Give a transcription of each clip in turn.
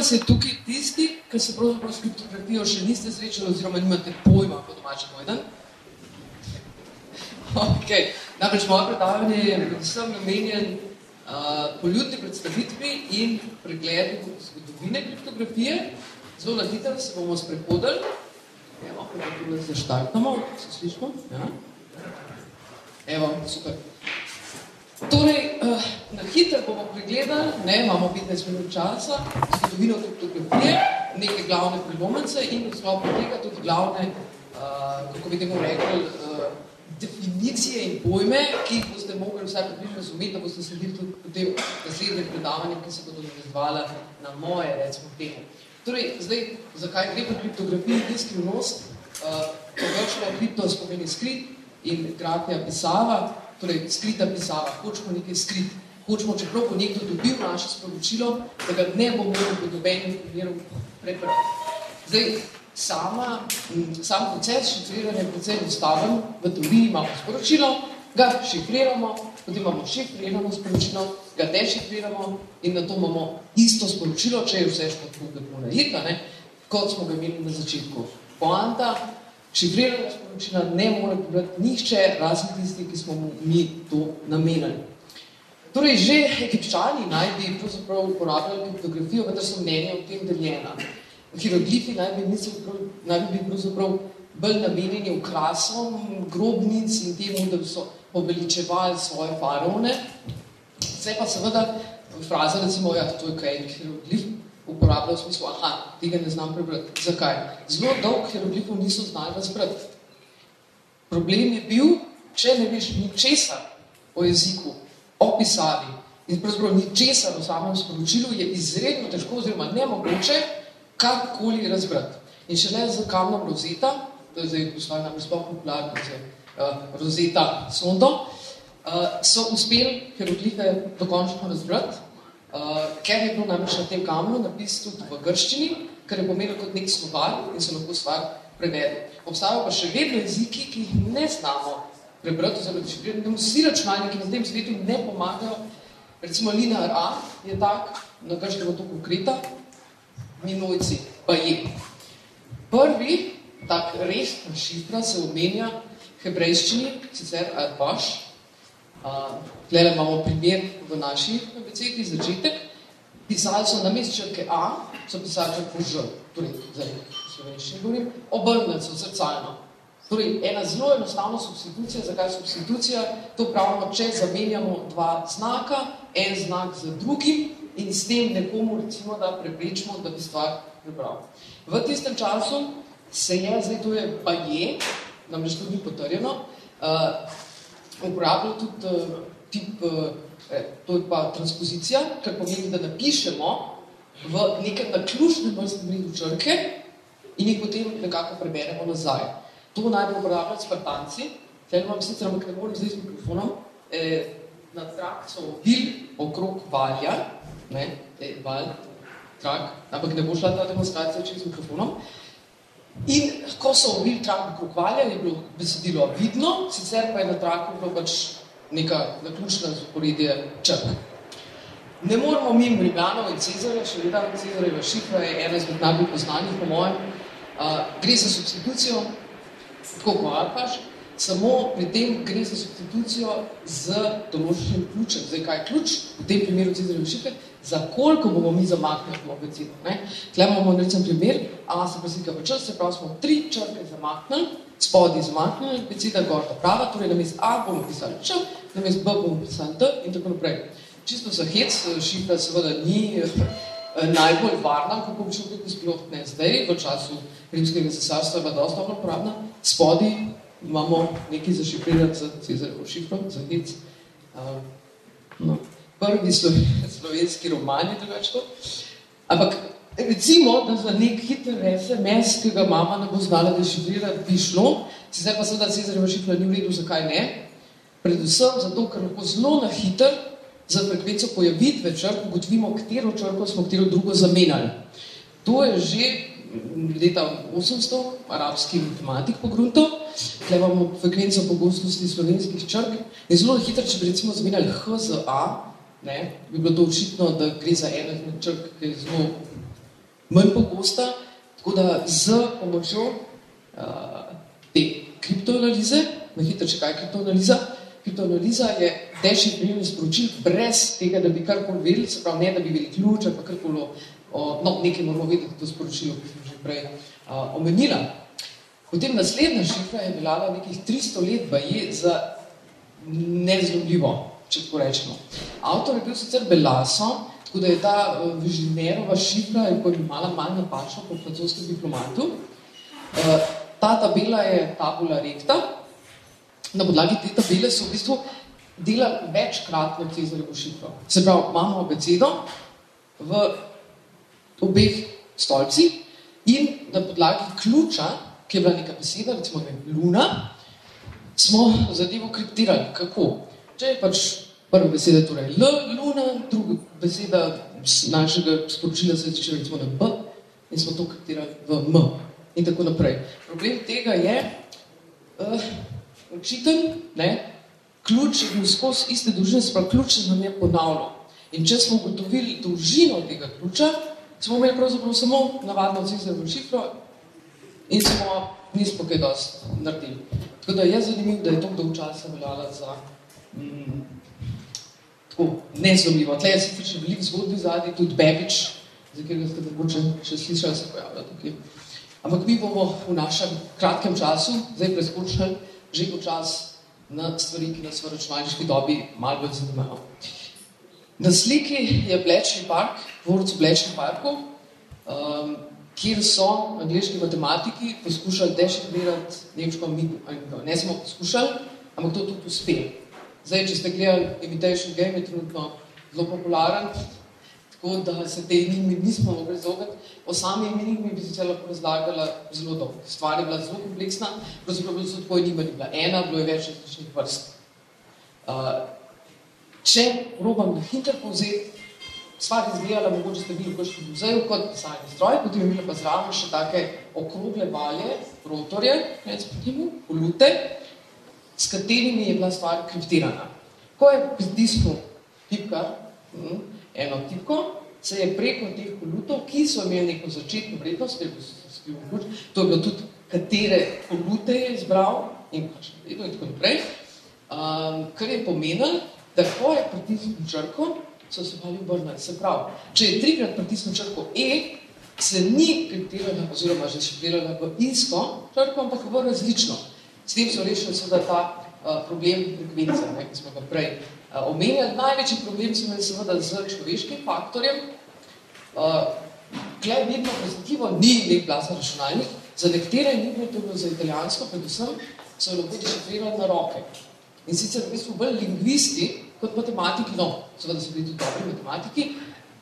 vas je tukaj tisti, ki se pravzaprav s kriptografijo še niste srečali oziroma nimate pojma po domačem povedan? Ok, namreč moje predavanje je predvsem namenjen uh, poljudni predstavitvi in pregledu zgodovine kriptografije. Zelo na hitro se bomo sprehodili. Evo, kako da zaštartamo, se slišimo? Ja. Evo, super. Torej, uh, na hitro bomo pregledali, ne, imamo 15 minut časa, zgodovino kriptografije, neke glavne prelomence in v sklopu tega tudi glavne, uh, kako bi temu rekli, uh, definicije in pojme, ki jih boste mogli vsaj približno razumeti, da boste sledili tudi potem naslednje predavanje, ki se bodo navezvala na moje, recimo, temu. Torej, zdaj, zakaj gre pri kriptografiji ni skrivnost? Uh, Pogršno kripto spomeni skrit in grafija pisava, torej skrita pisava, hočemo nekaj skrit, hočemo, čeprav bo nekdo dobil naše sporočilo, da ga ne bo imel v dobenih primerov preprati. Zdaj, sama, sam proces šifriranja je precej enostaven, v teoriji imamo sporočilo, ga šifriramo, potem imamo šifrirano sporočilo, ga dešifriramo in na to imamo isto sporočilo, če je vse tako lepo najeta, ne, kot smo ga imeli na začetku. Poanta, šifrirano sporočila ne more pobrati nihče, razen tisti, ki smo mu mi to namenili. Torej, že egipčani naj bi pravzaprav uporabljali kriptografijo, vendar so mnenja o tem deljena. Hieroglifi naj bi, niso, naj bi pravzaprav bolj namenjeni okrasom, grobnic in temu, da so poveličevali svoje faraone. Vse pa seveda fraza, recimo, ja, to je kaj hieroglif, uporabljal v smislu, aha, tega ne znam prebrati. Zakaj? Zelo dolg hieroglifov niso znali razbrati. Problem je bil, če ne veš ničesar o jeziku, o pisavi in pravzaprav ničesar o samem sporočilu, je izredno težko oziroma nemogoče kakorkoli razbrati. In še ne za kamnom rozeta, to je zdaj poslali nam sploh popularno za uh, rozeta sondo, uh, so uspeli hieroglife dokončno razbrati, Uh, ker je bilo namreč na tem kamnu napis tudi v grščini, kar je pomenil kot nek slovar in se lahko stvar prevede. Obstajajo pa še vedno jeziki, ki jih ne znamo prebrati, oziroma dešifrirati. Vsi računalniki na tem svetu ne pomagajo. Recimo linear A je tak, na grškem je to konkreta, minojci pa je. Prvi tak res šifra se omenja hebrejščini, sicer Arbaš, Tukaj imamo primer v naši abecedi, začetek. Pisali so na mest črke A, so pisali črko Ž, torej zdaj slovenščini govorim, obrnili so zrcalno. Torej, ena zelo enostavna substitucija, zakaj substitucija? To pravimo, če zamenjamo dva znaka, en znak z drugim in s tem nekomu recimo, da preprečimo, da bi stvar prebral. V tistem času se je, zdaj to je pa je, namreč tudi potrjeno, uh, uporabljal tudi uh, tip, uh, to je pa transpozicija, kar pomeni, da napišemo v nekem naključnem vrstnem redu črke in jih potem nekako preberemo nazaj. To naj bi uporabljali spartanci, tukaj imam sicer, ampak ne morem zdaj z mikrofonom, eh, na trak so vil okrog valja, ne, te val, trak, ampak ne bo šla ta demonstracija čez mikrofonom, In ko so ovili trak okrog valja, je bilo besedilo vidno, sicer pa je na traku bilo pač neka naključna zaporedje črk. Ne moramo mimo Riganov in Cezarja, še vedno Cezarjeva šifra je ena izmed najbolj poznanih, po mojem. Uh, gre za substitucijo, tako kot Alpaš, samo pri tem gre za substitucijo z določenim ključem. Zdaj, kaj je ključ? V tem primeru Cezarjeva šifre, za koliko bomo mi zamaknili v abecedo. Tukaj imamo recimo primer, a se preslika v čas, se pravi, smo tri črke zamaknili, spodi zamaknili, abeceda gor do prava, torej na mest A bomo pisali Č, na mest B bomo pisali D in tako naprej. Čisto za hec, šifra seveda ni eh, najbolj varna, kako bi šel biti sploh ne zdaj, v času rimskega cesarstva je bila dosta uporabna, spodi imamo nekaj zašifrirati za Cezarjevo šifro, za hec. Uh, no prvi slovenski roman je drugače Ampak recimo, da za nek hiter SMS, ki ga mama ne bo znala dešifrirati, bi šlo, sicer pa seveda Cezarjeva šifra ni v redu, zakaj ne? Predvsem zato, ker lahko zelo na hiter za frekvenco pojavitve črk ugotovimo, katero črko smo katero drugo zamenjali. To je že leta 800 arabski matematik pogrunto, tukaj imamo frekvenco pogostnosti slovenskih črk in zelo hitro, če bi recimo zamenjali H z A, ne, bi bilo to očitno, da gre za eno izmed črk, ki je zelo manj pogosta, tako da z pomočjo uh, te kriptoanalize, na hitro če kaj je kriptoanaliza, kriptoanaliza je dešifriranje sporočil brez tega, da bi karkoli vedeli, se pravi ne, da bi bili ključ ali pa karkoli, no, nekaj moramo vedeti to sporočilo, ki smo že prej uh, omenila. Potem naslednja šifra je bila nekih 300 let baje za nezlomljivo, če tako rečemo. Avtor je bil sicer Belaso, tako da je ta uh, Vižinerova šifra je kot mala manj napačna po francoskem diplomatu. Uh, ta tabela je tabula recta, na podlagi te tabele so v bistvu delali večkratno Cezarjevo šifro. Se pravi, imamo abecedo v obeh stolcih in na podlagi ključa, ki je bila neka beseda, recimo ne, luna, smo zadevo kriptirali. Kako? Če je pač prva beseda torej L, luna, druga beseda našega sporočila se je recimo na B in smo to kriptirali v M in tako naprej. Problem tega je, uh, učitelj, ne, ključ je bil skozi iste dolžine, sprav ključ se nam je ponavljal. In če smo ugotovili dolžino tega ključa, smo imeli pravzaprav samo navadno cizerno šifro in smo nismo kaj dosti naredili. Tako da je zanimivo, da je to dolg časa veljala za mm, tako nezlomljivo. Tle je sicer še veliko zgodbi zadnji, tudi Bebič, za katerega ste mogoče še slišali, se pojavlja tukaj. Ampak mi bomo v našem kratkem času zdaj preskočili že počas na stvari, ki nas v računalniški dobi malo bolj zanimajo. Na sliki je Blečni park, dvorcu Blečni parku, um, kjer so angliški matematiki poskušali dešifrirati nemško migo. Ne smo poskušali, ampak to tudi uspeli. Zdaj, če ste gledali Imitation Game, je trenutno zelo popularen, tako da se te enigmi nismo mogli izogniti. O sami enigmi bi se lahko razlagala zelo dolgo. Stvar je bila zelo kompleksna, pravzaprav so tako enigma ni bila ena, bilo je več različnih vrst. Uh, če probam na hitro povzeti, stvar je izgledala, mogoče ste bili v kakšnem muzeju kot pisalni stroj, potem je imela pa zraven še take okrogle valje, rotorje, recimo temu, polute, s katerimi je bila stvar kriptirana. Ko je pritisnil tipkar, hm, eno tipko, se je preko teh kolutov, ki so imeli neko začetno vrednost, ker bi se skrivil ključ, to je bilo tudi, katere kolute je izbral in pač vedno in tako naprej, um, kar je pomenilo, da ko je pritisnil črko, so se mali obrnali. Se pravi, če je trikrat pritisnil črko E, se ni kriptirala, oziroma že šifrirala v isto črko, ampak v različno. S tem so rešili seveda ta uh, problem frekvence, ki smo ga prej Eh, omenjali. Največji problem so imeli seveda z človeškim faktorjem. Eh, vidno prezentivo ni nek glasen računalnik, za nekatere ni bilo za italijansko, predvsem so lahko dešifrirali na roke. In sicer v bistvu bolj lingvisti kot matematiki, no, seveda so bili tudi dobri matematiki,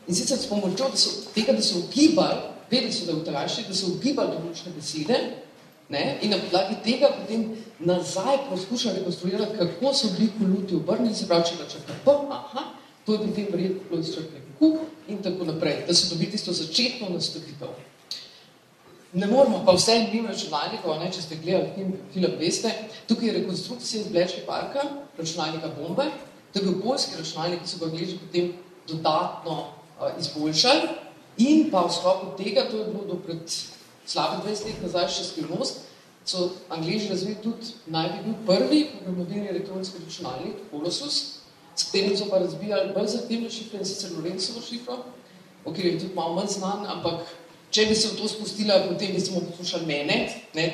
in sicer s pomočjo da so, tega, da so ugibali, vedeli so, da v italijanščini, da so ugibali določene besede, Ne? In na podlagi tega potem nazaj poskušam rekonstruirati, kako so bili koluti obrnjeni, se pravi, če ga črka P, aha, to je potem verjetno bilo izčrkne Q in tako naprej, da se dobi tisto začetno nastavitev. Ne moramo pa vse njim računalnikov, ne, če ste gledali njim film, veste, tukaj je rekonstrukcija iz Blečke parka, računalnika bombe, to je bil poljski računalnik, ki so ga gledali potem dodatno uh, izboljšali in pa v sklopu tega, to je bilo do pred slabe 20 let nazaj še skrivnost, so angliži razvili tudi naj bi bil prvi programodirni elektronski računalnik, Colossus, s katerim so pa razbijali bolj zahtevne šifre, in sicer Lorenzovo šifro, o kateri je tudi malo manj znan, ampak če bi se v to spustila, potem bi samo poslušali mene, ne,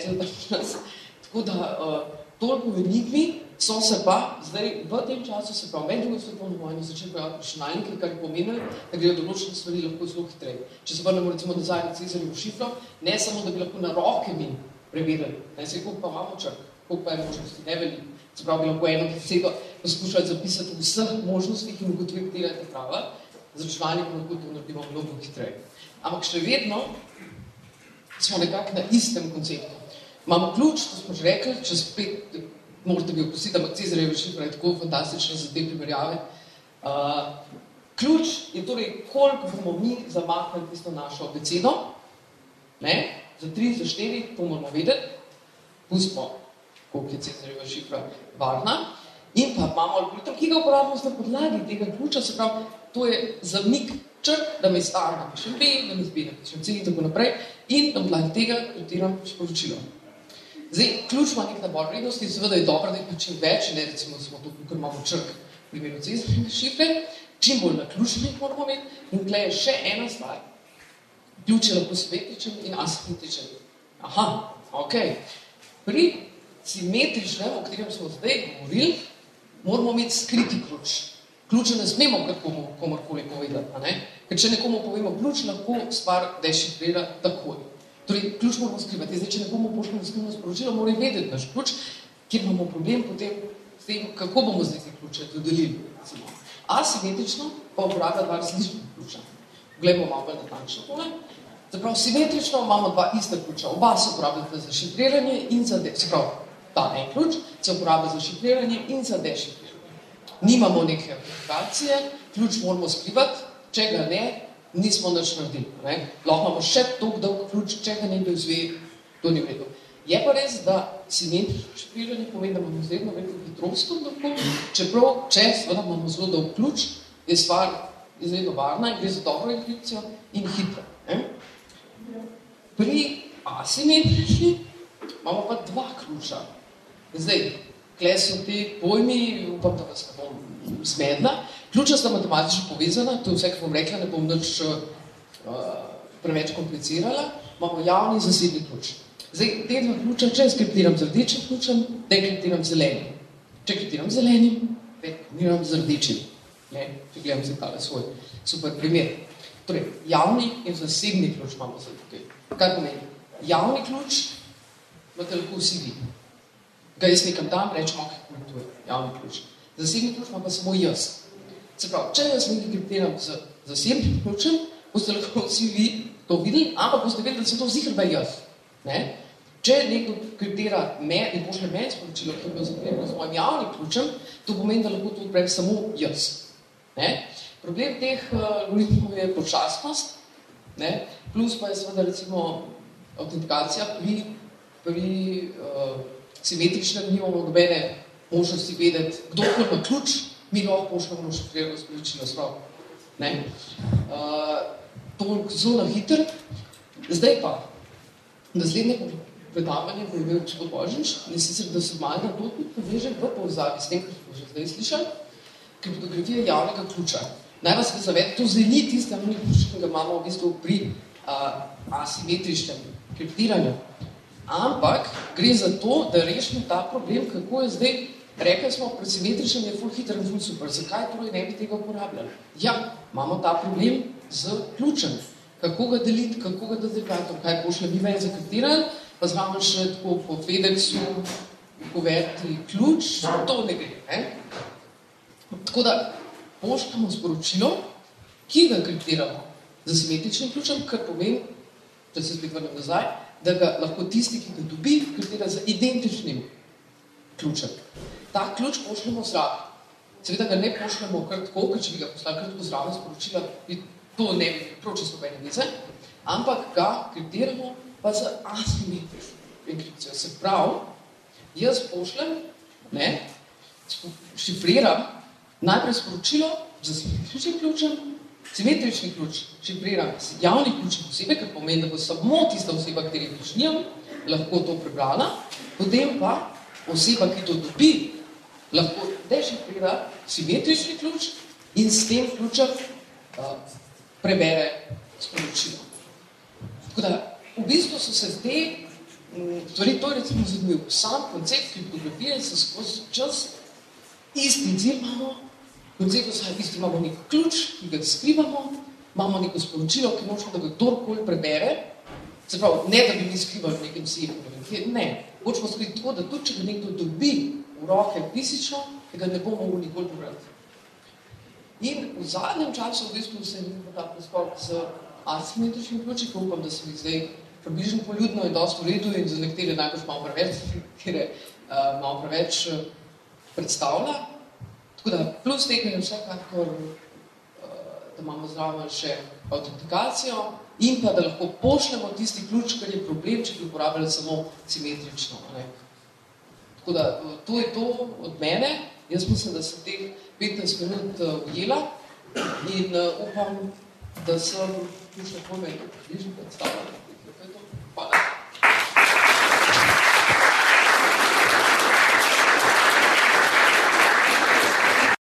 tako da uh, toliko v enigmi, so se pa zdaj v tem času, se pravi, med drugo svetovno vojno, začeli pojaviti računalniki, kar je pomenilo, da grejo določene stvari lahko zelo hitreje. Če se vrnemo recimo nazaj na Cezarjevo šifro, ne samo, da bi lahko na roke mi preverili, ne se koliko pa imamo črk, koliko pa je možnosti, ne veliko. Se pravi, bi lahko eno besedo poskušali zapisati v vseh možnostih in ugotoviti, katera je prava, z računalnikom lahko to naredimo mnogo hitreje. Ampak še vedno smo nekako na istem konceptu. Imamo ključ, to smo že rekli, čez pet, morate bi opustiti, ampak Cezarjeve šifre je tako fantastične za te primerjave. Uh, ključ je torej, koliko bomo mi zamaknili tisto našo abecedo, ne? za tri, za štiri, to moramo vedeti, pustimo, koliko je Cezarjeva šifra varna, in pa imamo algoritem, ki ga uporabimo na podlagi tega ključa, se pravi, to je zamik črk, da mi A napišem B, da mi B napišem C in tako naprej in na podlagi tega kriptiram sporočilo. Zdaj, ključ ima nek nabor vrednosti, seveda je dobro, da je čim več, ne recimo, da smo to, ker imamo črk v primeru C šifre, čim bolj naključenih moramo imeti in tukaj je še ena stvar. Ključ je lahko simetričen in asimetričen. Aha, ok. Pri simetričnem, o katerem smo zdaj govorili, moramo imeti skriti ključ. Ključe ne smemo kar komu, komorkoli povedati, ker če nekomu povemo ključ, lahko stvar dešifrira takoj. Torej, ključ moramo skrivati. Zdaj, če nekomu pošljemo skrivno sporočilo, mora vedeti naš ključ, kjer imamo problem potem s tem, kako bomo zdaj te ključe dodelili. Asimetrično pa uporablja dva različna ključa. Poglejmo malo bolj natančno tole. Zaprav, simetrično imamo dva ista ključa. Oba se uporabljata za šifriranje in za dešifriranje. Ta en ključ se uporablja za šifriranje in za dešifriranje. Nimamo neke aplikacije, ključ moramo skrivati, če ga ne, nismo nič naredili. Ne? Lahko imamo še toliko dolg ključ, če ga nekdo izve, to ni vredno. Je pa res, da simetrično šifriranje pomeni, da imamo zelo veliko hitrost lahko, čeprav, če seveda imamo zelo dolg ključ, je stvar izredno varna in gre za dobro enkripcijo in hitro. Ne? Pri asimetrični imamo pa dva ključa. Zdaj, kle so te pojmi, upam, da vas ne bom zmedla, Ključa sta matematično povezana, to je vse, kar bom rekla, ne bom nič uh, preveč komplicirala, imamo javni in zasebni ključ. Zdaj, te dva ključa, če skriptiram z rdečim ključem, dekriptiram z zelenim. Če kriptiram z zelenim, dekriptiram z rdečim. Ne, če gledam za tale svoj super primer. Torej, javni in zasebni ključ imamo zdaj tukaj. Kaj pomeni? Javni ključ imate lahko vsi vi. Ga jaz nekam dam, rečem, ok, to je javni ključ. Zasebni ključ pa samo jaz. Se pravi, če jaz nekaj kriptiram z zasebnim ključem, boste lahko vsi vi to videli, ampak boste vedeli, da sem to zihrba jaz. Ne? Če nekdo kriptira me in pošle meni sporočilo, ki bo zapremljeno z mojim javnim ključem, to pomeni, da lahko to odprem samo jaz. Ne? Problem teh uh, algoritmov je počasnost, ne? plus pa je seveda recimo autentikacija pri, pri uh, simetričnem nimamo nobene možnosti vedeti, kdo ima ključ, mi lahko pošljamo šifrirano sporočilo sprav. Ne? Uh, to zelo na hiter. Zdaj pa, naslednje predavanje bo imel gospod Božič, in sicer, da se malo na to tudi poveže v povzavi s tem, kar smo že zdaj slišali, kriptografija javnega ključa. Naj vas zaved, to zdaj ni tiste javni ključ, ki ga imamo v bistvu pri uh, asimetričnem kriptiranju. Ampak gre za to, da rešimo ta problem, kako je zdaj Rekli smo, presimetričen je ful hiter in ful super. Zakaj torej ne bi tega uporabljali? Ja, imamo ta problem z ključem. Kako ga deliti, kako ga dodati, kaj pošle mi ven zakrtirali, pa znamo še tako po FedExu povedati ključ, to ne gre. Ne? Tako da pošljamo sporočilo, ki ga kriptiramo z asimetričnim ključem, kar pomeni, da se spet vrnem nazaj, da ga lahko tisti, ki ga dobi, kriptira z identičnim ključem ta ključ pošljemo zraven. Seveda ga ne pošljemo kar tako, ker če bi ga poslali kar tako zraven sporočila, bi to ne bi prav čisto bene vize, ampak ga kriptiramo pa za asimetrično enkripcijo. Se pravi, jaz pošljem, ne, šifriram najprej sporočilo z asimetričnim ključem, simetrični ključ šifriram z javnim ključem osebe, ker pomeni, da bo samo tista oseba, kateri ključ nijam, lahko to prebrala, potem pa oseba, ki to dobi, lahko dešifrira simetrični ključ in s tem ključem uh, prebere sporočilo. Tako da, v bistvu so se te, torej to je recimo zanimiv, sam koncept kriptografije se skozi čas isti cilj imamo, koncept vsaj isti imamo nek ključ, ki ga skrivamo, imamo neko sporočilo, ki možno, da ga kdorkoli prebere, se pravi, ne da bi mi skrivali v nekem sebi, ne, hočemo skriti tako, da tudi, če ga nekdo dobi v roke fizično, tega ne bomo mogli nikoli pobrati. In v zadnjem času v bistvu se je nekaj ta preskok z asimetričnim ključi, ki upam, da se mi zdaj približno poljudno in dosti v redu in za nekatere najbolj malo preveč, nekatere uh, malo preveč uh, predstavlja. Tako da plus tega je vsekakor, uh, da imamo zraven še autentikacijo in pa da lahko pošljemo tisti ključ, kar je problem, če bi uporabljali samo simetrično. Ne? Tako da, to je to od mene. Jaz mislim, da sem teh 15 minut uh, ujela. In uh, upam, da sem tu še komaj bližnji predstavljal.